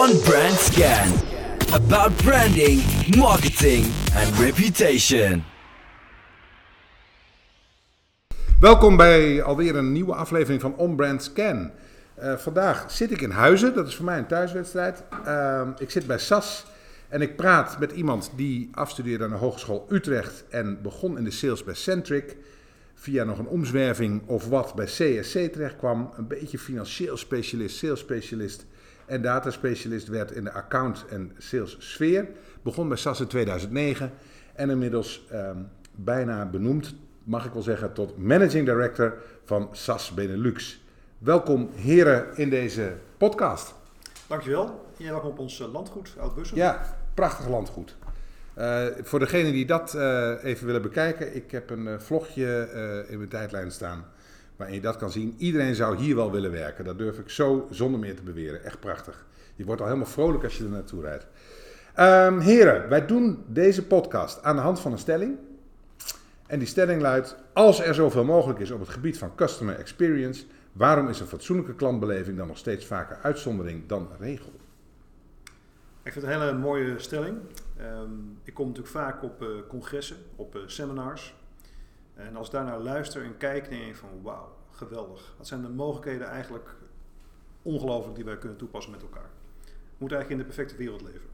on Brand Scan. About branding, marketing and reputation. Welkom bij alweer een nieuwe aflevering van On Brand Scan. Uh, vandaag zit ik in Huizen, dat is voor mij een thuiswedstrijd. Uh, ik zit bij SAS en ik praat met iemand die afstudeerde aan de Hogeschool Utrecht en begon in de sales bij Centric. Via nog een omzwerving of wat bij CSC terecht kwam. Een beetje financieel specialist, sales specialist en dataspecialist werd in de account- en sales sfeer. Begon bij SAS in 2009 en inmiddels uh, bijna benoemd, mag ik wel zeggen, tot managing director van SAS Benelux. Welkom heren in deze podcast. Dankjewel. Ja, welkom op ons eh, landgoed, Oud-Bussel. Ja, prachtig landgoed. Uh, voor degenen die dat uh, even willen bekijken, ik heb een uh, vlogje in mijn tijdlijn staan waarin je dat kan zien. Iedereen zou hier wel willen werken. Dat durf ik zo zonder meer te beweren. Echt prachtig. Je wordt al helemaal vrolijk als je er naartoe rijdt. Um, heren, wij doen deze podcast aan de hand van een stelling. En die stelling luidt: Als er zoveel mogelijk is op het gebied van customer experience, waarom is een fatsoenlijke klantbeleving dan nog steeds vaker uitzondering dan regel? Ik vind het een hele mooie stelling. Um, ik kom natuurlijk vaak op uh, congressen, op uh, seminars. En als ik daarnaar luister en kijk, denk ik van wauw, geweldig. Wat zijn de mogelijkheden eigenlijk ongelooflijk die wij kunnen toepassen met elkaar. We moeten eigenlijk in de perfecte wereld leven.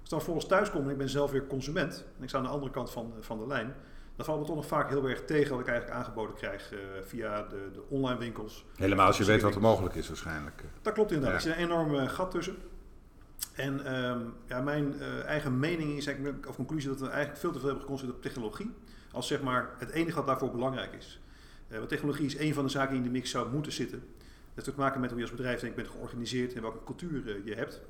Als dan volgens thuis kom en ik ben zelf weer consument en ik sta aan de andere kant van, van de lijn, dan valt me toch nog vaak heel erg tegen wat ik eigenlijk aangeboden krijg uh, via de, de, online winkels. Helemaal als je weet wat er mogelijk is waarschijnlijk. Dat klopt inderdaad. Ja. Er zit een enorm uh, gat tussen. En um, ja, mijn uh, eigen mening is eigenlijk, of conclusie dat we eigenlijk veel te veel hebben geconcentreerd op technologie. Als zeg maar het enige wat daarvoor belangrijk is. want technologie is een van de zaken die in de mix zou moeten zitten. Dat heeft te maken met hoe je als bedrijf denk, bent georganiseerd en welke cultuur je hebt.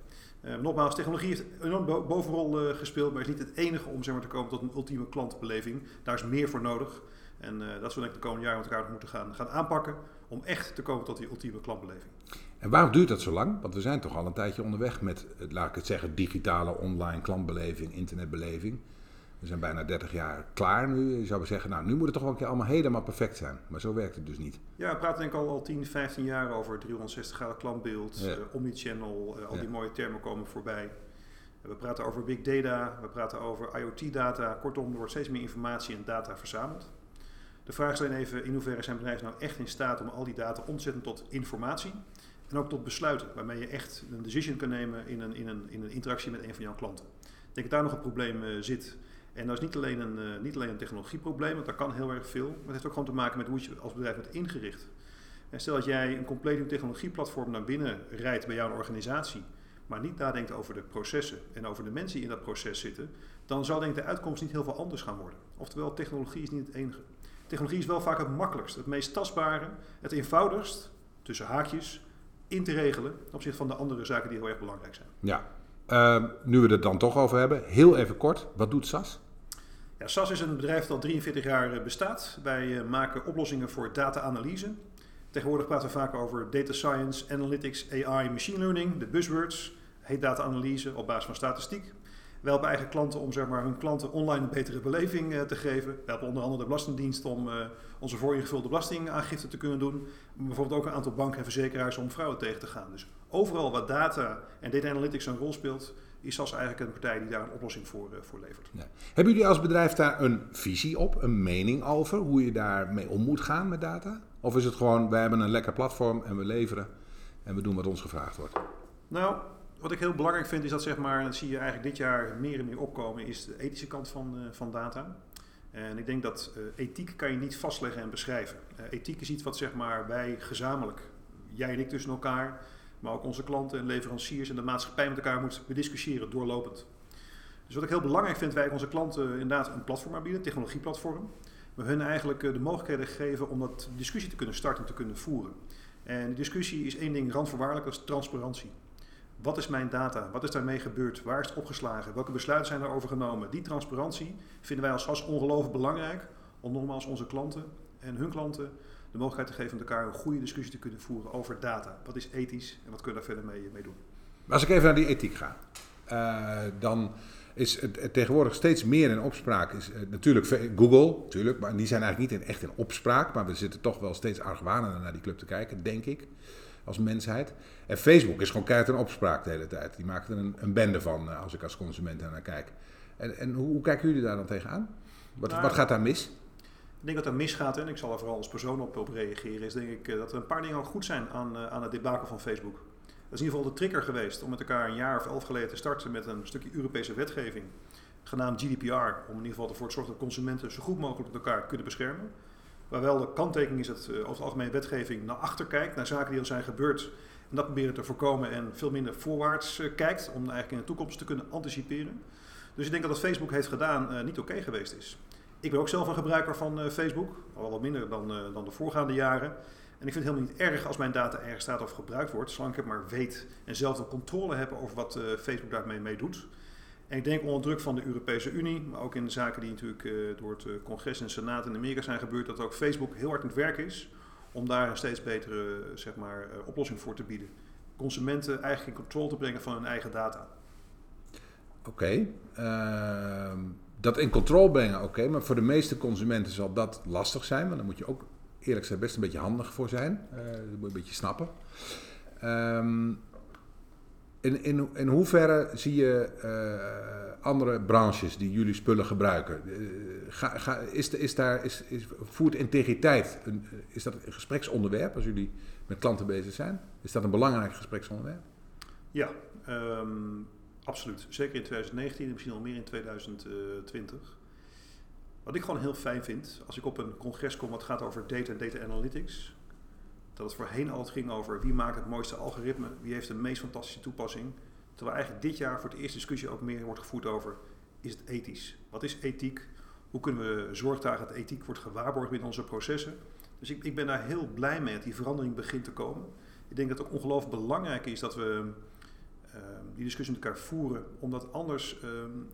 Uh, nogmaals, technologie heeft een enorm bo bovenrol uh, gespeeld, maar is niet het enige om zeg maar, te komen tot een ultieme klantbeleving. Daar is meer voor nodig. En uh, dat zullen we de komende jaren met elkaar moeten gaan, gaan aanpakken om echt te komen tot die ultieme klantbeleving. En waarom duurt dat zo lang? Want we zijn toch al een tijdje onderweg met, laat ik het zeggen, digitale online klantbeleving, internetbeleving. We zijn bijna 30 jaar klaar nu. Je zou zeggen, nou, nu moet het toch wel een keer allemaal helemaal perfect zijn. Maar zo werkt het dus niet. Ja, we praten denk ik al, al 10, 15 jaar over 360 graden klantbeeld, ja. uh, omnichannel, uh, al ja. die mooie termen komen voorbij. Uh, we praten over big data, we praten over IoT-data. Kortom, er wordt steeds meer informatie en data verzameld. De vraag is alleen even, in hoeverre zijn bedrijven nou echt in staat om al die data om te zetten tot informatie en ook tot besluiten, waarmee je echt een decision kan nemen in een, in een, in een interactie met een van jouw klanten. Ik denk dat daar nog een probleem zit. En dat is niet alleen, een, uh, niet alleen een technologieprobleem, want dat kan heel erg veel. Maar het heeft ook gewoon te maken met hoe je als bedrijf bent ingericht. En stel dat jij een compleet nieuw technologieplatform naar binnen rijdt bij jouw organisatie, maar niet nadenkt over de processen en over de mensen die in dat proces zitten, dan zal denk ik de uitkomst niet heel veel anders gaan worden. Oftewel, technologie is niet het enige. Technologie is wel vaak het makkelijkst, het meest tastbare, het eenvoudigst, tussen haakjes, in te regelen ten opzichte van de andere zaken die heel erg belangrijk zijn. Ja, uh, nu we het dan toch over hebben, heel even kort, wat doet SAS? Ja, SAS is een bedrijf dat al 43 jaar bestaat. Wij uh, maken oplossingen voor data-analyse. Tegenwoordig praten we vaak over data science, analytics, AI, machine learning, de buzzwords. Heet data-analyse op basis van statistiek. We helpen eigen klanten om zeg maar, hun klanten online een betere beleving uh, te geven. We helpen onder andere de Belastingdienst om uh, onze vooringevulde belastingaangifte te kunnen doen. Maar bijvoorbeeld ook een aantal banken en verzekeraars om fraude tegen te gaan. Dus overal waar data en data analytics een rol speelt, is SAS eigenlijk een partij die daar een oplossing voor, uh, voor levert. Ja. Hebben jullie als bedrijf daar een visie op, een mening over, hoe je daarmee om moet gaan met data? Of is het gewoon, wij hebben een lekker platform en we leveren en we doen wat ons gevraagd wordt? Nou, wat ik heel belangrijk vind is dat, zeg maar, dat zie je eigenlijk dit jaar meer en meer opkomen, is de ethische kant van, uh, van data. En ik denk dat uh, ethiek kan je niet vastleggen en beschrijven. Ethiek is iets wat zeg maar, wij gezamenlijk, jij en ik tussen elkaar, maar ook onze klanten en leveranciers en de maatschappij met elkaar moeten bediscussiëren doorlopend. Dus wat ik heel belangrijk vind, wij onze klanten inderdaad een platform aanbieden, een technologieplatform. We hun eigenlijk de mogelijkheden geven om dat discussie te kunnen starten en te kunnen voeren. En die discussie is één ding randvoorwaardelijk, dat is transparantie. Wat is mijn data? Wat is daarmee gebeurd? Waar is het opgeslagen? Welke besluiten zijn daarover genomen? Die transparantie vinden wij als SAS ongelooflijk belangrijk om nogmaals onze klanten en hun klanten de mogelijkheid te geven met elkaar een goede discussie te kunnen voeren over data. Wat is ethisch en wat kunnen we daar verder mee, mee doen? Als ik even naar die ethiek ga, uh, dan is het, het, tegenwoordig steeds meer in opspraak. Is, uh, natuurlijk Google, natuurlijk, maar die zijn eigenlijk niet in, echt in opspraak. Maar we zitten toch wel steeds argwanender naar die club te kijken, denk ik. als mensheid. En Facebook is gewoon keihard een opspraak de hele tijd. Die maakt er een, een bende van eh, als ik als consument naar kijk. En, en hoe, hoe, kijken jullie daar dan tegenaan? Wat, nou, wat gaat daar mis? Ik denk dat er misgaat, en ik zal er vooral als persoon op, op reageren, is denk ik dat er een paar dingen ook goed zijn aan, aan het debakel van Facebook. Dat is in ieder geval de trigger geweest om met elkaar een jaar of elf geleden te starten met een stukje Europese wetgeving genaamd GDPR, om in ieder geval ervoor te zorgen dat consumenten zo goed mogelijk elkaar kunnen beschermen. Waar wel de kanttekening is dat uh, over het algemeen wetgeving naar achter kijkt, naar zaken die al zijn gebeurd. En dat proberen te voorkomen en veel minder voorwaarts kijkt, om eigenlijk in de toekomst te kunnen anticiperen. Dus ik denk dat wat Facebook heeft gedaan niet oké geweest is. Ik ben ook zelf een gebruiker van Facebook, al wat minder dan, dan de voorgaande jaren. En ik vind het helemaal niet erg als mijn data ergens staat of gebruikt wordt, zolang ik het maar weet en zelf de controle heb over wat Facebook daarmee mee doet. En ik denk onder druk van de Europese Unie, maar ook in de zaken die natuurlijk door het eh, congres en senaat in Amerika zijn gebeurd, dat ook Facebook heel hard aan het werk is om daar een steeds betere zeg maar, oplossing voor te bieden. Consumenten eigenlijk in controle te brengen van hun eigen data. Oké, uh, dat in controle brengen, oké, okay, maar voor de meeste consumenten zal dat lastig zijn, want dan moet je ook eerlijk gezegd best een beetje handig voor zijn. dat moet je een beetje snappen. Um, in, in, in hoeverre zie je uh, andere branches die jullie spullen gebruiken? Uh, ga, ga, is, is daar, is, is, voert integriteit, een, is dat een gespreksonderwerp als jullie met klanten bezig zijn? Is dat een belangrijk gespreksonderwerp? Ja, um, absoluut. Zeker in 2019 en misschien al meer in 2020. Wat ik gewoon heel fijn vind, als ik op een congres kom wat gaat over data en data analytics, dat het voorheen altijd ging over wie maakt het mooiste algoritme, wie heeft de meest fantastische toepassing. Terwijl eigenlijk dit jaar voor het eerst discussie ook meer wordt gevoerd over, is het ethisch? Wat is ethiek? Hoe kunnen we zorgen dat ethiek wordt gewaarborgd binnen onze processen? Dus ik, ik ben daar heel blij mee dat die verandering begint te komen. Ik denk dat het ook ongelooflijk belangrijk is dat we die discussie met elkaar voeren, omdat anders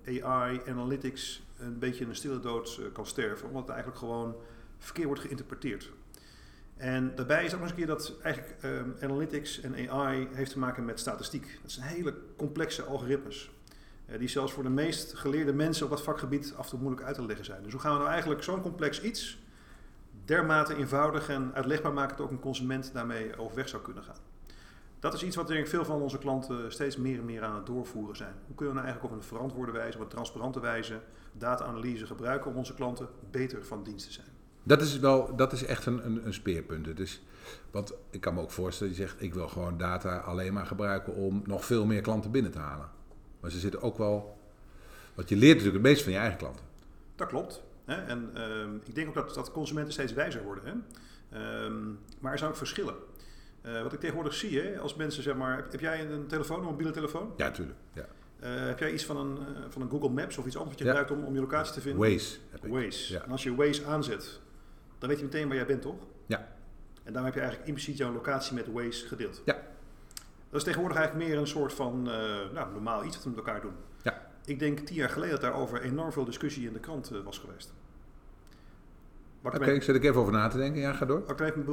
uh, AI, analytics een beetje een stille dood uh, kan sterven, omdat het eigenlijk gewoon verkeerd wordt geïnterpreteerd. En daarbij is ook nog eens een keer dat eigenlijk um, analytics en AI heeft te maken met statistiek. Dat zijn hele complexe algoritmes. Uh, die zelfs voor de meest geleerde mensen op dat vakgebied af en toe moeilijk uit te leggen zijn. Dus hoe gaan we nou eigenlijk zo'n complex iets dermate eenvoudig en uitlegbaar maken dat ook een consument daarmee overweg zou kunnen gaan? Dat is iets wat denk ik veel van onze klanten steeds meer en meer aan het doorvoeren zijn. Hoe kunnen we nou eigenlijk op een verantwoorde wijze, op een transparante wijze data-analyse gebruiken om onze klanten beter van dienst te zijn? Dat is, wel, dat is echt een, een, een speerpunt. Het is, want ik kan me ook voorstellen, je zegt ik wil gewoon data alleen maar gebruiken om nog veel meer klanten binnen te halen. Maar ze zitten ook wel. Want je leert natuurlijk het meest van je eigen klanten. Dat klopt. Hè? En uh, ik denk ook dat, dat consumenten steeds wijzer worden. Hè? Um, maar er zijn ook verschillen. Uh, wat ik tegenwoordig zie, hè, als mensen zeg maar. Heb jij een telefoon, een mobiele telefoon? Ja, tuurlijk. Ja. Uh, heb jij iets van een, uh, van een Google Maps of iets anders wat je ja. gebruikt om, om je locatie te vinden? Waze. Heb ik. Waze. Ja. En als je Waze aanzet, dan weet je meteen waar jij bent, toch? Ja. En daarom heb je eigenlijk impliciet jouw locatie met Waze gedeeld. Ja. Dat is tegenwoordig eigenlijk meer een soort van uh, nou, normaal iets wat we met elkaar doen. Ja. Ik denk tien jaar geleden dat daarover enorm veel discussie in de krant was geweest. Oké, okay, ik zet ik even over na te denken. Ja, ga door. Wat ik even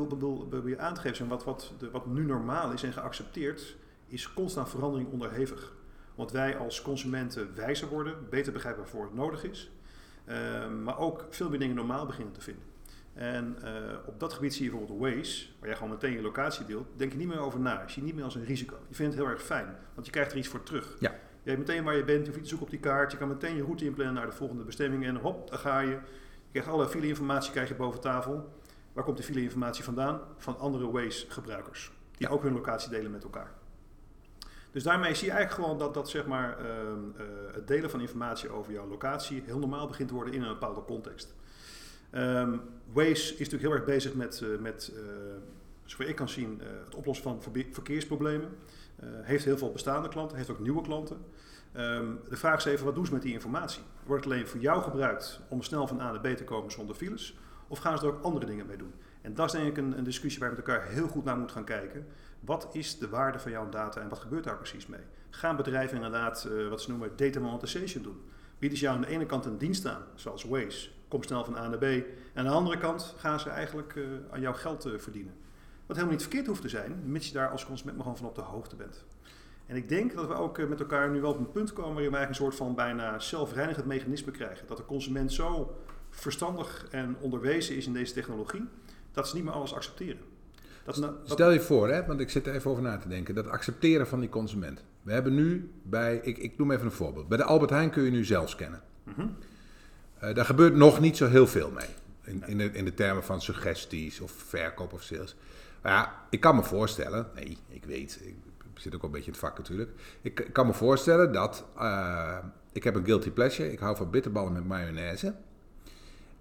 wil aan te geven, wat, wat, de, wat nu normaal is en geaccepteerd, is constant verandering onderhevig. Want wij als consumenten wijzer worden, beter begrijpen waarvoor het nodig is. Uh, maar ook veel meer dingen normaal beginnen te vinden. En uh, op dat gebied zie je bijvoorbeeld Waze, waar jij gewoon meteen je locatie deelt, denk je niet meer over na. Je ziet niet meer als een risico. Je vindt het heel erg fijn, want je krijgt er iets voor terug. Ja. Je weet meteen waar je bent, je hoeft niet te zoeken op die kaart, je kan meteen je route inplannen naar de volgende bestemming en hop, daar ga je. Je krijgt alle file-informatie krijg je boven tafel. Waar komt die file-informatie vandaan? Van andere Waze-gebruikers, die ja. ook hun locatie delen met elkaar. Dus daarmee zie je eigenlijk gewoon dat, dat zeg maar, uh, uh, het delen van informatie over jouw locatie heel normaal begint te worden in een bepaalde context. Um, Waze is natuurlijk heel erg bezig met, uh, met uh, zover ik kan zien, het oplossen van verkeersproblemen. heeft heel veel bestaande klanten, heeft ook nieuwe klanten. Um, de vraag is even, wat doen ze met die informatie? Wordt het alleen voor jou gebruikt om snel van A naar B te komen zonder files? Of gaan ze er ook andere dingen mee doen? En dat is denk ik een, discussie waar je met elkaar heel goed naar moet gaan kijken. Wat is de waarde van jouw data en wat gebeurt daar precies mee? Gaan bedrijven inderdaad wat ze noemen data monetization doen? Bieden ze jou aan de ene kant een dienst aan, zoals Waze, kom snel van A naar B. En aan de andere kant gaan ze eigenlijk uh, aan jouw geld uh, verdienen. Wat helemaal niet verkeerd hoeft te zijn, mits je daar als consument maar gewoon van op de hoogte bent. En ik denk dat we ook uh, met elkaar nu wel op een punt komen waarin we eigenlijk een soort van bijna zelfreinigend mechanisme krijgen. Dat de consument zo verstandig en onderwezen is in deze technologie, dat ze niet meer alles accepteren. dat, Stel je voor, hè, want ik zit er even over na te denken, dat accepteren van die consument. We hebben nu bij, ik, ik noem even een voorbeeld. Bij de Albert Heijn kun je nu zelf scannen. Mm daar gebeurt nog niet zo heel veel mee. In, in, de, in de termen van suggesties of verkoop of sales. Maar ja, ik kan me voorstellen, nee, ik weet, ik zit ook al een beetje in het vak natuurlijk. Ik, ik kan me voorstellen dat, uh, ik heb een guilty pleasure, ik hou van bitterballen met mayonaise.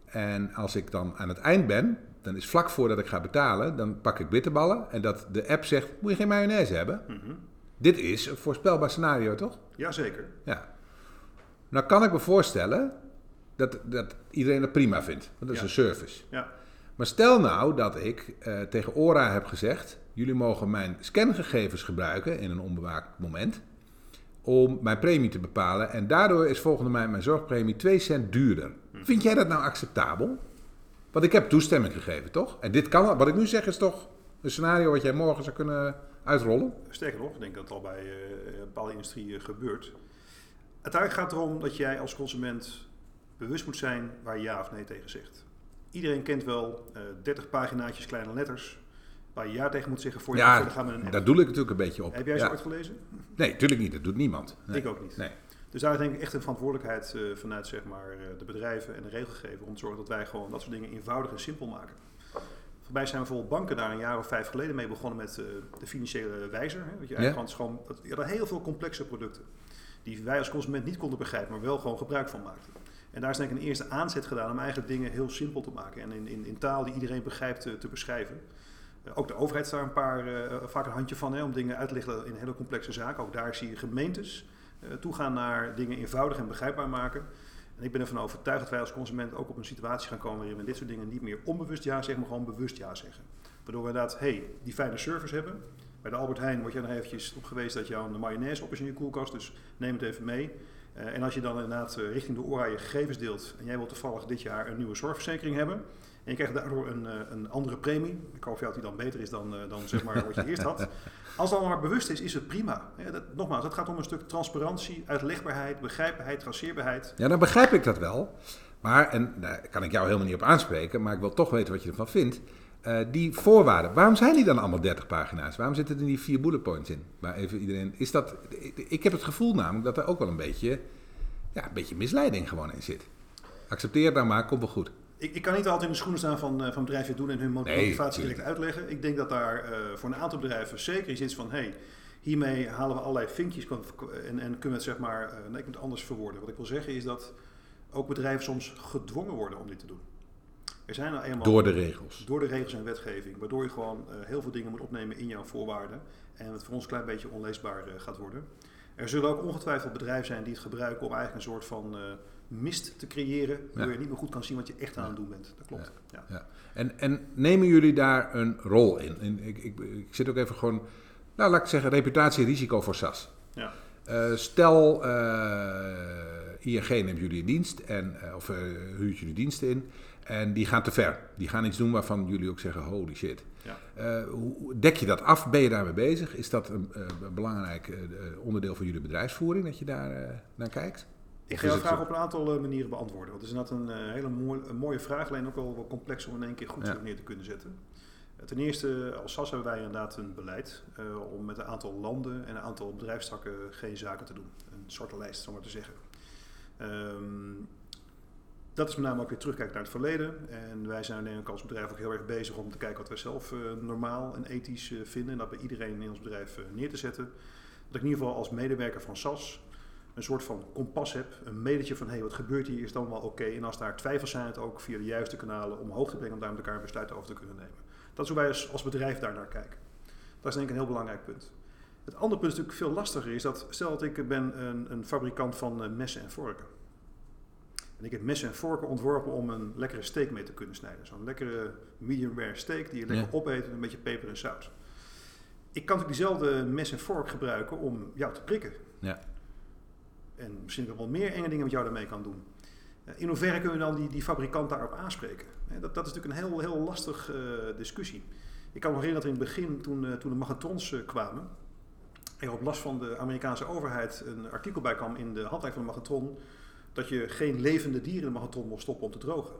En als ik dan aan het eind ben, dan is vlak voordat ik ga betalen, dan pak ik bitterballen en dat de app zegt, moet je geen mayonaise hebben? Mhm. Dit is een voorspelbaar scenario, toch? Jazeker. Ja. Nou kan ik me voorstellen dat, dat iedereen dat prima vindt, want dat is een service. Ja. Maar stel nou dat ik uh, tegen ORA heb gezegd, jullie mogen mijn scangegevens gebruiken in een onbewaakt moment om mijn premie te bepalen. En daardoor is volgende maand mijn zorgpremie 2 cent duurder. Vind jij dat nou acceptabel? Want ik heb toestemming gegeven, toch? En dit kan, wat ik nu zeg, is toch een scenario wat jij morgen zou kunnen uitrollen? Sterker nog, ik denk dat het al bij uh, bepaalde industrieën uh, gebeurt. Uiteindelijk gaat het erom dat jij als consument bewust moet zijn waar je ja of nee tegen zegt. Iedereen kent wel uh, 30 paginaatjes kleine letters waar je ja tegen moet zeggen voor je ja, gaan met een daar doe ik natuurlijk een beetje op. Heb jij ze ooit gelezen? Nee, natuurlijk niet. Dat doet niemand. Ik ook niet. Nee. Dus daar denk ik echt een verantwoordelijkheid uh, vanuit zeg maar, uh, de bedrijven en de regelgever om te zorgen dat wij gewoon dat soort dingen eenvoudig en simpel maken. Voorbij zijn bijvoorbeeld banken daar een jaar of vijf geleden mee begonnen met uh, de financiële wijzer. Hè, wat je eigenlijk ja? gewoon, dat, je had heel veel complexe producten die wij als consument niet konden begrijpen, maar wel gewoon gebruik van maakten. En daar is denk ik een eerste aanzet gedaan om eigenlijk dingen heel simpel te maken en in, in, in taal die iedereen begrijpt te beschrijven. Ook de overheid is daar een paar, uh, vaak een handje van hè, om dingen uit te leggen in hele complexe zaken. Ook daar zie je gemeentes uh, toegaan naar dingen eenvoudig en begrijpbaar maken. En ik ben ervan overtuigd dat wij als consument ook op een situatie gaan komen waarin we dit soort dingen niet meer onbewust ja zeggen, maar gewoon bewust ja zeggen. Waardoor we inderdaad, hey, die fijne service hebben. Bij de Albert Heijn word je nog eventjes op geweest dat jouw mayonaise op is in je koelkast, dus neem het even mee. Uh, en als je dan inderdaad richting de ORA je gegevens deelt en jij wilt toevallig dit jaar een nieuwe zorgverzekering hebben, en je krijgt daardoor een, eh, een andere premie. Ik hoop dat die dan beter is dan, eh, dan zeg maar wat je eerst had. Als het allemaal maar bewust is, is het prima. Ja, dat, nogmaals, het gaat om een stuk transparantie, uitlegbaarheid, begrijpbaarheid, traceerbaarheid. Ja, dan begrijp ik dat wel. Maar, en daar kan ik jou helemaal niet op aanspreken, maar ik wil toch weten wat je ervan vindt. Uh, die voorwaarden, waarom zijn die dan allemaal 30 pagina's? Waarom zitten er die vier bullet points in? Maar even iedereen, is dat, ik heb het gevoel namelijk dat er ook wel een beetje, ja, een beetje misleiding gewoon in zit. Accepteer het nou maar, komt wel goed ik, ik, kan niet altijd in de schoenen staan van, uh, van bedrijven doen en hun motivatie direct uitleggen. Ik denk dat daar uh, voor een aantal bedrijven zeker is iets van, hey, hiermee halen we allerlei vinkjes en, en kunnen we het zeg maar, uh, nee, ik moet het anders verwoorden. Wat ik wil zeggen is dat ook bedrijven soms gedwongen worden om dit te doen. Er zijn nou eenmaal, door de regels. Door de regels en wetgeving, waardoor je gewoon heel veel dingen moet opnemen in jouw voorwaarden en het voor ons een klein beetje onleesbaar gaat worden. Er zullen ook ongetwijfeld bedrijven zijn die het gebruiken om eigenlijk een soort van mist te creëren, waardoor je niet meer goed kan zien wat je echt aan het doen bent. Dat klopt. Ja. ja. En, en nemen jullie daar een rol in? En ik, ik, ik, zit ook even gewoon, nou laat ik zeggen, reputatie-risico voor SAS. Ja. Uh, stel, uh, ING neemt jullie in dienst, en, uh, of huurt jullie diensten in, en die gaan te ver. Die gaan iets doen waarvan jullie ook zeggen, holy shit. Ja. hoe dek je dat af? Ben je daarmee bezig? Is dat een, een belangrijk onderdeel van jullie bedrijfsvoering, dat je daar naar kijkt? Ik ga jouw vraag op een aantal eh, manieren beantwoorden. Want het is inderdaad een uh, hele mooi, een mooie vraag, alleen ook wel wat complex om in één keer goed neer te kunnen zetten. Eh, ten eerste, als SAS hebben wij inderdaad een beleid uh, om met een aantal landen en een aantal bedrijfstakken geen zaken te doen. Een soort lijst, zo maar te zeggen. Um, dat is met name ook weer terugkijken naar het verleden. En wij zijn denk ik als bedrijf ook heel erg bezig om te kijken wat wij zelf uh, normaal en ethisch vinden. En dat bij iedereen in ons bedrijf neer te zetten. Dat ik in ieder geval als medewerker van SAS een soort van kompas heb, een metertje van hey, wat gebeurt hier, is dan wel oké. En als daar twijfels zijn, het ook via de juiste kanalen omhoog te brengen om daar met elkaar een besluit over te kunnen nemen. Dat is hoe wij als, als bedrijf daar naar kijken. Dat is denk ik een heel belangrijk punt. Het andere punt is natuurlijk veel lastiger, is dat stel dat ik ben een, een fabrikant van uh, messen en vorken. En ik heb messen en vorken ontworpen om een lekkere steak mee te kunnen snijden. Zo'n lekkere medium rare steak die je lekker ja. opeet met een beetje peper en saus. Ik kan natuurlijk diezelfde mes en vork gebruiken om jou te prikken. Ja en misschien wel meer enge dingen met jou daarmee kan doen. Eh, in hoeverre kunnen we dan die, die fabrikant daarop aanspreken? Dat, dat is natuurlijk een heel, heel lastig uh, discussie. Ik kan me herinneren dat in het begin, toen, uh, toen de magatrons uh, kwamen, er op last van de Amerikaanse overheid een artikel bij kwam in de handleiding van de magatron, dat je geen levende dieren in de magatron mocht stoppen om te drogen.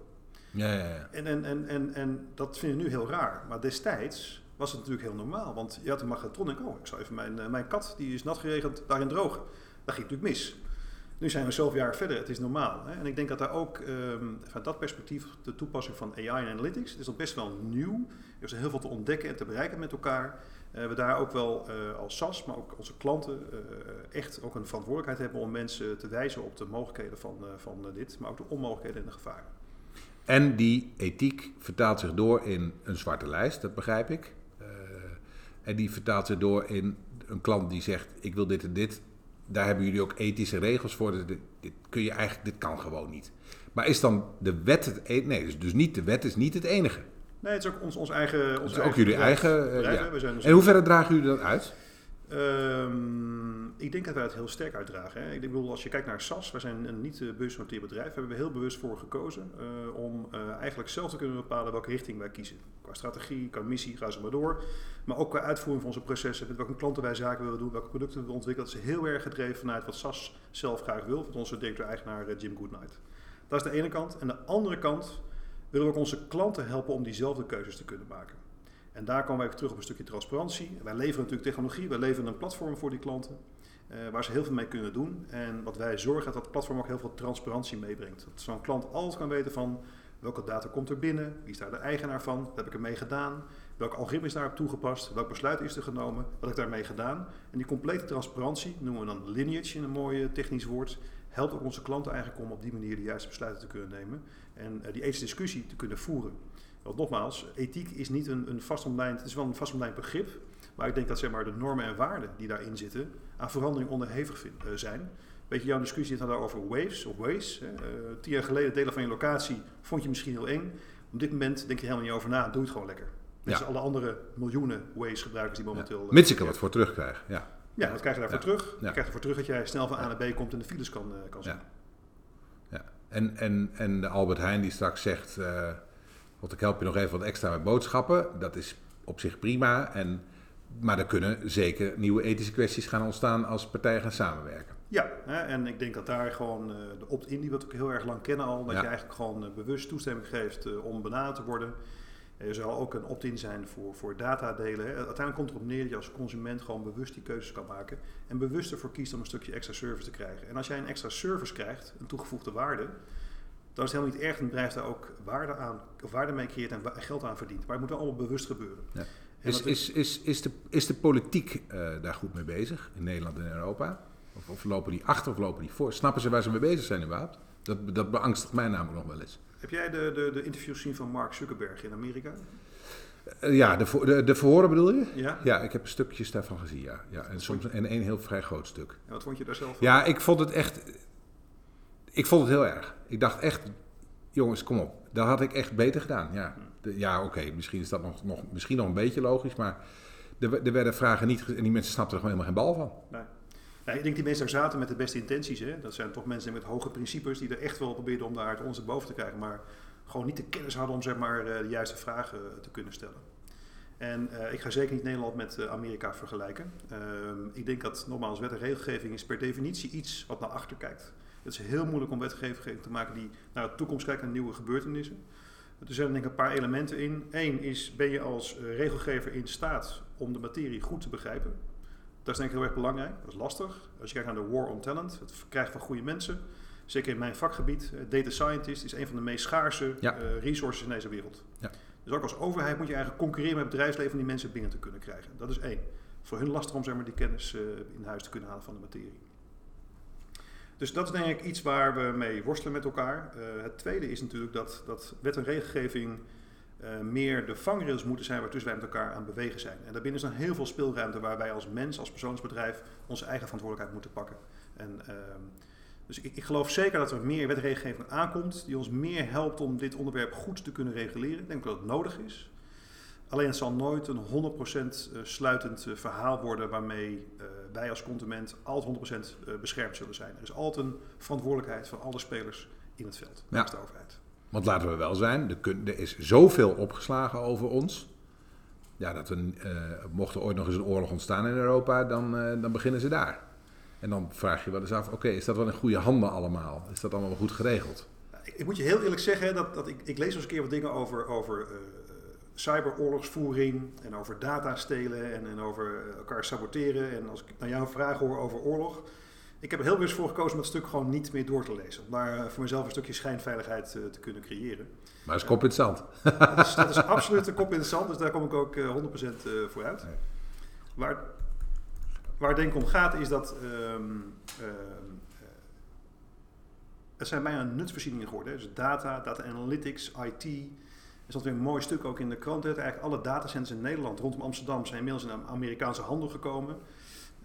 Ja, ja, ja. En, en, en, en, en dat vinden we nu heel raar. Maar destijds was het natuurlijk heel normaal. Want je had een magnetron en oh, ik zou even mijn, mijn kat, die is nat geregend, daarin drogen. Dat ging natuurlijk mis. Nu zijn we zoveel jaar verder, het is normaal. Hè? En ik denk dat daar ook um, vanuit dat perspectief de toepassing van AI en analytics, is nog best wel nieuw. Er is heel veel te ontdekken en te bereiken met elkaar. Uh, we daar ook wel uh, als SAS, maar ook onze klanten, uh, echt ook een verantwoordelijkheid hebben om mensen te wijzen op de mogelijkheden van, van dit, maar ook de onmogelijkheden en de gevaren. En die ethiek vertaalt zich door in een zwarte lijst, dat begrijp ik. en die vertaalt zich door in een klant die zegt: Ik wil dit en dit daar hebben jullie ook ethische regels voor. Dit, dit, kun je eigenlijk, dit kan gewoon niet. Maar is dan de wet het enige? Nee, dus, dus niet, de wet is niet het enige. Nee, het is ook ons, ons eigen. Ons is ook jullie eigen. Uh, ja. en hoe verder dragen jullie dat uit? Um, ik denk dat wij het heel sterk uitdragen. Hè. Ik bedoel, als je kijkt naar SAS, wij zijn een niet beursgenoteerd bedrijf, hebben we heel bewust voor gekozen uh, om uh, eigenlijk zelf te kunnen bepalen welke richting wij kiezen. Qua strategie, qua missie, ga ze maar door. Maar ook qua uitvoering van onze processen, met welke klanten wij zaken willen doen, welke producten we ontwikkelen. Dat is heel erg gedreven vanuit wat SAS zelf graag wil, van onze directeur-eigenaar Jim Goodnight. Dat is de ene kant. En de andere kant willen we ook onze klanten helpen om diezelfde keuzes te kunnen maken. En daar komen wij weer terug op een stukje transparantie. Wij leveren natuurlijk technologie, wij leveren een platform voor die klanten. Uh, waar ze heel veel mee kunnen doen. En wat wij zorgen, dat dat platform ook heel veel transparantie meebrengt. Dat zo'n klant altijd kan weten van welke data komt er binnen, wie is daar de eigenaar van, wat heb ik ermee gedaan, welk algoritme is daarop toegepast, welk besluit is er genomen, wat heb ik daarmee gedaan. En die complete transparantie, noemen we dan lineage in een mooi technisch woord, helpt ook onze klanten eigenlijk om op die manier de juiste besluiten te kunnen nemen en uh, die ethische discussie te kunnen voeren. Want nogmaals, ethiek is niet een, een vastomlijnd, het is wel een vastomlijnd begrip. Maar ik denk dat zeg maar, de normen en waarden die daarin zitten aan verandering onderhevig vind, uh, zijn. Weet je, jouw discussie had over waves of ways. Uh, tien jaar geleden delen van je locatie vond je misschien heel eng. Op dit moment denk je helemaal niet over na, doe het gewoon lekker. Dus ja. alle andere miljoenen ways gebruikers die momenteel... Uh, Mits ik er wat voor terugkrijg, ja. Ja, wat krijg je daarvoor ja. terug? Je krijgt ervoor terug dat jij snel van A naar B komt en de files kan, kan zien. Ja. ja. En, en, en de Albert Heijn die straks zegt... Want ik help je nog even wat extra met boodschappen. Dat is op zich prima. En, maar er kunnen zeker nieuwe ethische kwesties gaan ontstaan als partijen gaan samenwerken. Ja, en ik denk dat daar gewoon uh, de opt-in, die we ook heel erg lang kennen al, dat ja. je eigenlijk gewoon uh, bewust toestemming geeft uh, om benaderd te worden. Er zal ook een opt-in zijn voor, voor datadelen. Uiteindelijk komt het erop neer dat je als consument gewoon bewust die keuzes kan maken. En bewust ervoor kiest om een stukje extra service te krijgen. En als jij een extra service krijgt, een toegevoegde waarde, dan is het helemaal niet erg een bedrijf daar ook waarde, aan, of waarde mee creëert en geld aan verdient. Maar het moet wel allemaal bewust gebeuren. Ja. Is, is, is, is, de, is de politiek uh, daar goed mee bezig, in Nederland en Europa? Of, of, lopen die achter of lopen die voor? Snappen ze waar ze mee bezig zijn überhaupt? Dat, dat beangstigt mij namelijk nog wel eens. Heb jij de, de, de interviews gezien van Mark Zuckerberg in Amerika? Uh, ja, de, de, de verhoren bedoel je? Ja. Ja, ik heb stukjes daarvan gezien, ja. ja en soms en één heel vrij groot stuk. En wat vond je daar zelf van? Ja, ik vond het echt... Ik vond het heel erg. Ik dacht echt, jongens, kom op. Dat had ik echt beter gedaan. Ja, ja oké, misschien is dat nog, nog, misschien nog een beetje logisch, maar er, er werden vragen niet en die mensen snapten er gewoon helemaal geen bal van. Nee. Ik denk die mensen daar zaten met de beste intenties. Hè. Dat zijn toch mensen met hoge principes die er echt wel probeerden om daar het onze boven te krijgen, maar gewoon niet de kennis hadden om zeg maar, de juiste vragen te kunnen stellen. En uh, ik ga zeker niet Nederland met Amerika vergelijken. Uh, ik denk dat nogmaals wet en regelgeving is per definitie iets wat naar achter kijkt. Het is heel moeilijk om wetgeving te maken die naar de toekomst kijkt en nieuwe gebeurtenissen. Er zijn denk ik een paar elementen in. Eén is, ben je als regelgever in staat om de materie goed te begrijpen? Dat is denk ik heel erg belangrijk. Dat is lastig. Als je kijkt naar de war on talent, het verkrijgen van goede mensen. Zeker in mijn vakgebied, data scientist is een van de meest schaarse ja. uh, resources in deze wereld. Ja. Dus ook als overheid moet je eigenlijk concurreren met het bedrijfsleven om die mensen binnen te kunnen krijgen. Dat is één. Voor hun lastig om zeg maar, die kennis in huis te kunnen halen van de materie. Dus dat is denk ik iets waar we mee worstelen met elkaar. Uh, het tweede is natuurlijk dat, dat wet en regelgeving uh, meer de vangrails moeten zijn waartussen wij met elkaar aan bewegen zijn. En daarbinnen is dan heel veel speelruimte waar wij als mens, als persoonsbedrijf, onze eigen verantwoordelijkheid moeten pakken. En, uh, dus ik, ik, geloof zeker dat er meer wet en regelgeving aankomt die ons meer helpt om dit onderwerp goed te kunnen reguleren. Ik denk dat het nodig is. Alleen het zal nooit een 100% eh, sluitend verhaal worden waarmee wij als consument altijd 100% beschermd zullen zijn. Er is altijd een verantwoordelijkheid van alle spelers in het veld, ja. de overheid. Want laten we wel zijn, er is zoveel opgeslagen over ons. Ja, dat we, uh, mocht er ooit nog eens een oorlog ontstaan in Europa, dan, uh, dan beginnen ze daar. En dan vraag je wel eens af, oké, is dat wel in goede handen allemaal? Is dat allemaal goed geregeld? Ik, ik moet je heel eerlijk zeggen, dat, dat ik, ik lees eens een keer wat dingen over, over uh, cyberoorlogsvoering en over data stelen en, en over elkaar saboteren. En als ik naar jouw vraag hoor over oorlog, ik heb er heel bewust voor gekozen om dat stuk gewoon niet meer door te lezen. Om daar voor mezelf een stukje schijnveiligheid te kunnen creëren. Maar dat is kop in het zand. dat, is, dat is absoluut een kop in het zand, dus daar kom ik ook 100% voor uit. Waar, waar het denk ik om gaat is dat um, het zijn bijna nutsvoorzieningen geworden. Hè. Dus data, data analytics, IT. Er stond weer een mooi stuk ook in de krant. Eigenlijk alle datacenters in Nederland rondom Amsterdam zijn inmiddels in Amerikaanse handel gekomen.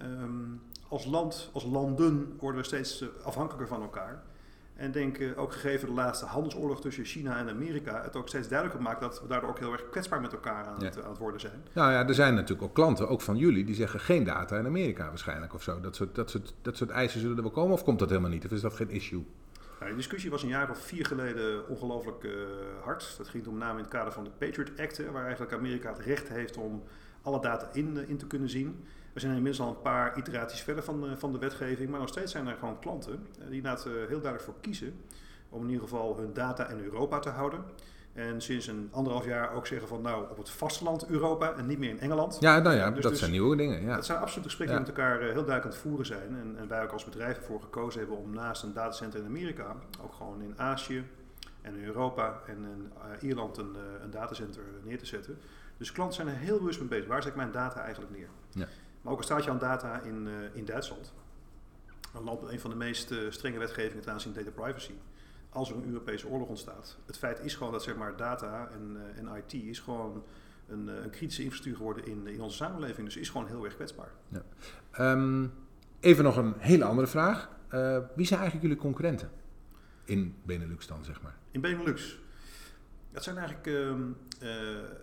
Um, als land, als landen worden we steeds afhankelijker van elkaar. En denk uh, ook gegeven de laatste handelsoorlog tussen China en Amerika, het ook steeds duidelijker maakt dat we daardoor ook heel erg kwetsbaar met elkaar aan, het, aan het worden zijn. Nou ja, er zijn natuurlijk ook klanten, ook van jullie, die zeggen geen data in Amerika waarschijnlijk of zo. Dat soort, dat soort, dat soort eisen zullen er wel komen of komt dat helemaal niet? Of is dat geen issue? Nou, de discussie was een jaar of vier geleden ongelooflijk uh, hard. Dat ging om name in het kader van de Patriot Act, waar eigenlijk Amerika het recht heeft om alle data in, uh, in te kunnen zien. We zijn inmiddels al een paar iteraties verder van, van de wetgeving, maar nog steeds zijn er gewoon klanten die inderdaad heel duidelijk voor kiezen om in ieder geval hun data in Europa te houden. En sinds een anderhalf jaar ook zeggen van nou op het vasteland Europa en niet meer in Engeland. Ja, nou ja, dus dat dus, zijn nieuwe dingen. Ja. Dat zijn absoluut gesprekken die met elkaar heel duidelijk aan het voeren zijn. En, en wij ook als bedrijf ervoor gekozen hebben om naast een datacenter in Amerika, ook gewoon in Azië en in Europa en in uh, Ierland een, uh, een datacenter neer te zetten. Dus klanten zijn er heel bewust mee bezig. Waar zet ik mijn data eigenlijk neer? Ja. Maar ook een staat je aan data in, uh, in Duitsland. Een land met een van de meest strenge wetgevingen ten aanzien van data privacy als er een Europese oorlog ontstaat. Het feit is gewoon dat zeg maar, data en, uh, en IT is gewoon een, uh, een, kritische infrastructuur geworden in, in onze samenleving. Dus is gewoon heel erg kwetsbaar. Ja. Um, even nog een hele andere vraag. Uh, wie zijn eigenlijk jullie concurrenten in Benelux dan, zeg maar? In Benelux? Dat zijn eigenlijk uh,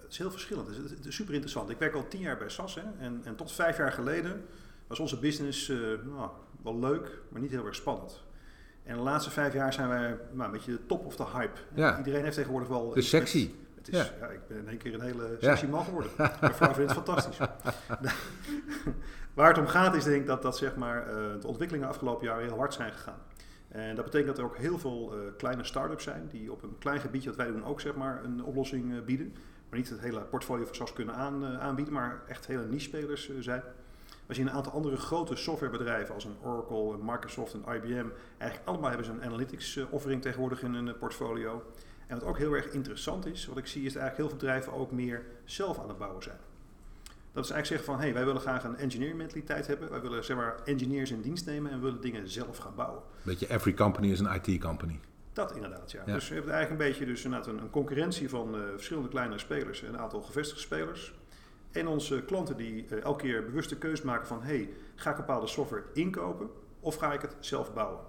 het is heel verschillend. Het is, het is, super interessant. Ik werk al tien jaar bij SAS hè, en, en tot vijf jaar geleden was onze business nou, wel leuk, maar niet heel erg spannend. En de laatste vijf jaar zijn wij nou, een beetje de top of de hype. Ja. Iedereen heeft tegenwoordig wel... De sexy. Het is, ja. ik ben in één keer een hele sexy man geworden. Mijn vrouw vindt het fantastisch. Waar het om gaat is denk ik dat, dat zeg maar, uh, de ontwikkelingen afgelopen jaar heel hard zijn gegaan. En dat betekent dat er ook heel veel uh, kleine start-ups zijn die op een klein gebiedje wat wij doen ook zeg maar, een oplossing uh, bieden. Maar niet het hele portfolio van SAS kunnen aan, aanbieden, maar echt hele niche-spelers zijn. We zien een aantal andere grote softwarebedrijven als een Oracle, een Microsoft en IBM. Eigenlijk allemaal hebben ze een analytics eh, offering tegenwoordig in hun eh, portfolio. En wat ook heel erg interessant is, wat ik zie, is dat eigenlijk heel veel bedrijven ook meer zelf aan het bouwen zijn. Dat is eigenlijk zeggen van, hé, hey, wij willen graag een engineering mentaliteit hebben. Wij willen zeg maar engineers in dienst nemen en willen dingen zelf gaan bouwen. Beetje every company is een IT company. Dat inderdaad, ja. Dus we hebben eigenlijk een beetje dus een, een concurrentie van uh, verschillende kleinere spelers en een aantal gevestigde spelers. En onze klanten die uh, elke keer bewuste keuze maken van... hey, ga ik bepaalde software inkopen of ga ik het zelf bouwen?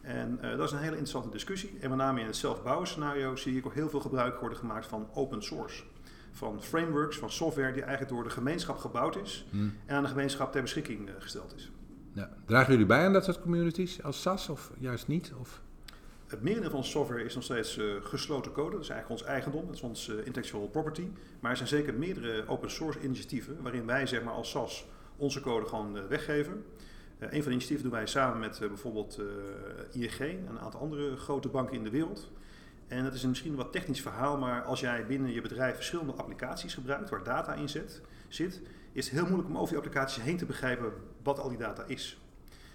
En uh, dat is een hele interessante discussie. En met name in het zelfbouwen scenario zie ik ook heel veel gebruik worden gemaakt van open source. Van frameworks, van software die eigenlijk door de gemeenschap gebouwd is... Hmm. en aan de gemeenschap ter beschikking uh, gesteld is. Ja. Dragen jullie bij aan dat soort communities als SAS of juist niet? Of? Het merendeel van onze software is nog steeds uh, gesloten code. Dat is eigenlijk ons eigendom, dat is ons uh, intellectual property. Maar er zijn zeker meerdere open source initiatieven waarin wij zeg maar, als SAS onze code gewoon uh, weggeven. een van de initiatieven doen wij samen met bijvoorbeeld ING en een aantal andere grote banken in de wereld. En dat is een misschien een wat technisch verhaal, maar als jij binnen je bedrijf verschillende applicaties gebruikt waar data in zit is het heel moeilijk om over die applicaties heen te begrijpen wat al die data is.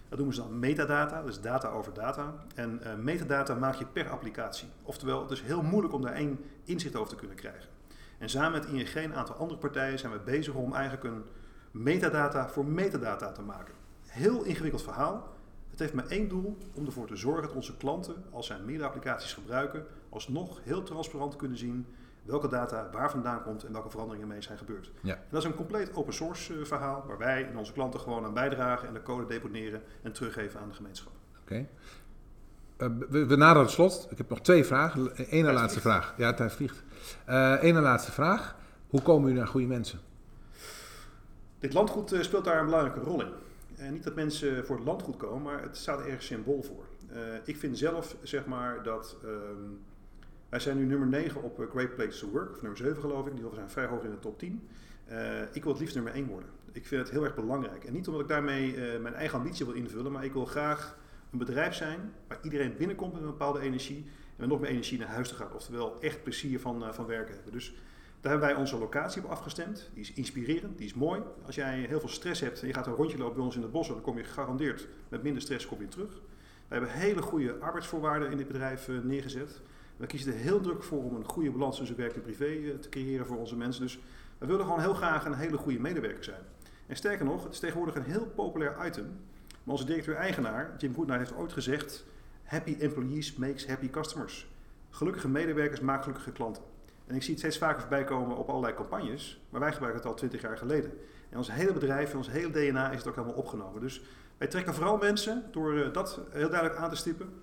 Dat noemen ze dan metadata, dus data over data. En uh, metadata maak je per applicatie. Oftewel, het is heel moeilijk om daar één inzicht over te kunnen krijgen. En samen met ING en een aantal andere partijen zijn we bezig om eigenlijk een metadata voor metadata te maken. Heel ingewikkeld verhaal. Het heeft maar één doel om ervoor te zorgen dat onze klanten, als zij meerdere applicaties gebruiken, alsnog heel transparant kunnen zien welke data waar vandaan komt en welke veranderingen mee zijn gebeurd. Ja. dat is een compleet open source uh, verhaal waar wij en onze klanten gewoon aan bijdragen en de code deponeren en teruggeven aan de gemeenschap. Oké. Okay. Uh, we, we naderen het slot. Ik heb nog twee vragen. Eén laatste vraag. Ja, tijd vliegt. Eén laatste vraag. Hoe komen jullie naar goede mensen? Dit landgoed speelt daar een belangrijke rol in. En niet dat mensen voor het landgoed komen, maar het staat ergens symbool voor. ik vind zelf, zeg maar, dat... Ehm, wij zijn nu nummer 9 op eh, Great Place to Work, of nummer 7 geloof ik. Die zijn vrij hoog in de top 10. Uh, eh, ik wil het liefst nummer 1 worden. Ik vind het heel erg belangrijk. En niet omdat ik daarmee uh, mijn eigen ambitie wil invullen, maar ik wil graag een bedrijf zijn waar iedereen binnenkomt met een bepaalde energie en met nog meer energie naar huis te gaan. Oftewel echt plezier van, van werken hebben. Dus Daar hebben wij onze locatie op afgestemd. Die is inspirerend, die is mooi. Als jij heel veel stress hebt en je gaat een rondje lopen bij ons in het bos, dan kom je gegarandeerd met minder stress kom je terug. We hebben hele goede arbeidsvoorwaarden in dit bedrijf neergezet. We kiezen er heel druk voor om een goede balans tussen werk en privé uh, te creëren voor onze mensen. Dus we willen gewoon heel graag een hele goede medewerker zijn. En sterker nog, het is tegenwoordig een heel populair item. Maar onze directeur-eigenaar, Jim Goodnight, heeft ooit gezegd: Happy employees makes happy customers. Gelukkige medewerkers maken gelukkige klanten. En ik zie het steeds vaker voorbij komen op allerlei campagnes, maar wij gebruiken het al twintig jaar geleden. En ons hele bedrijf en ons hele DNA is het ook allemaal opgenomen. Dus wij trekken vooral mensen door eh, dat heel duidelijk aan te stippen.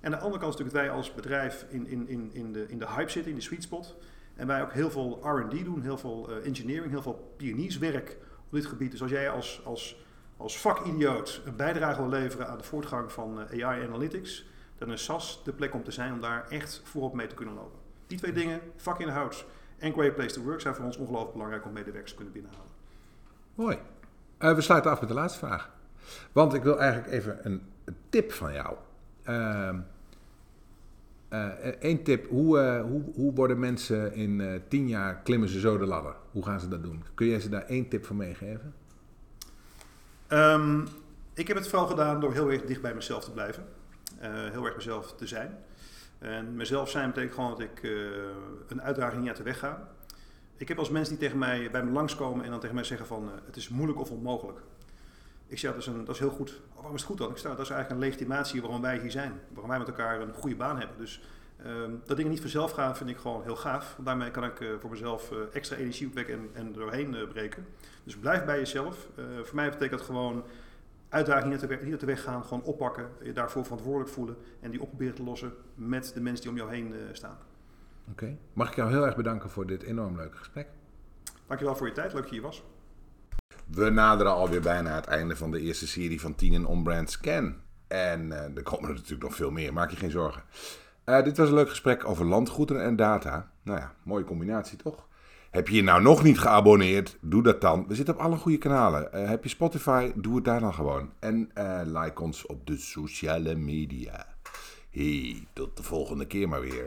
En aan de andere kant is natuurlijk dat wij als bedrijf in, in, in, in, de, in de hype zitten, in de sweet spot. En wij ook heel veel RD doen, heel veel uh, engineering, heel veel pionierswerk op dit gebied. Dus als jij als, als, als vakidioot een bijdrage wil leveren aan de voortgang van uh, AI analytics, dan is SAS de plek om te zijn om daar echt voorop mee te kunnen lopen. Die twee dingen, vakinhoud en great place to work, zijn voor ons ongelooflijk belangrijk om medewerkers te kunnen binnenhalen. Mooi. Uh, we sluiten af met de laatste vraag. Want ik wil eigenlijk even een, tip van jou. Eén uh, tip, hoe, uh, hoe, hoe worden mensen in tien jaar klimmen ze zo de ladder? Hoe gaan ze dat doen? Kun jij ze daar één tip voor meegeven? Um, ik heb het vooral gedaan door heel erg dicht bij mezelf te blijven. heel erg mezelf te zijn. En mezelf zijn betekent gewoon dat ik een uitdaging niet uit de weg ga. Ik heb als mensen die tegen mij, bij me langskomen en dan tegen mij zeggen van het is moeilijk of onmogelijk. Ik zeg, dat is, een, dat is heel goed. Oh, waarom is het goed dan? Ik sta, dat is eigenlijk een legitimatie waarom wij hier zijn. Waarom wij met elkaar een goede baan hebben. Dus ehm, dat dingen niet vanzelf gaan vind ik gewoon heel gaaf. Daarmee kan ik uh, voor mezelf uh, extra energie opwekken en, en er doorheen uh, breken. Dus blijf bij jezelf. voor mij betekent dat gewoon uitdagingen niet uit, de, niet de weg gaan. Gewoon oppakken. Je daarvoor verantwoordelijk voelen. En die op proberen te lossen met de mensen die om jou heen staan. Oké. Mag ik jou heel erg bedanken voor dit enorm leuke gesprek. Dankjewel voor je tijd. Leuk dat je hier was. We naderen alweer bijna het einde van de eerste serie van 10 in On-Brand Scan. En uh, er komen er natuurlijk nog veel meer, maak je geen zorgen. Uh, dit was een leuk gesprek over landgoederen en data. Nou ja, mooie combinatie toch? Heb je je nou nog niet geabonneerd? Doe dat dan. We zitten op alle goede kanalen. Uh, heb je Spotify? Doe het daar dan gewoon. En like ons op de sociale media. Hey, tot de volgende keer maar weer.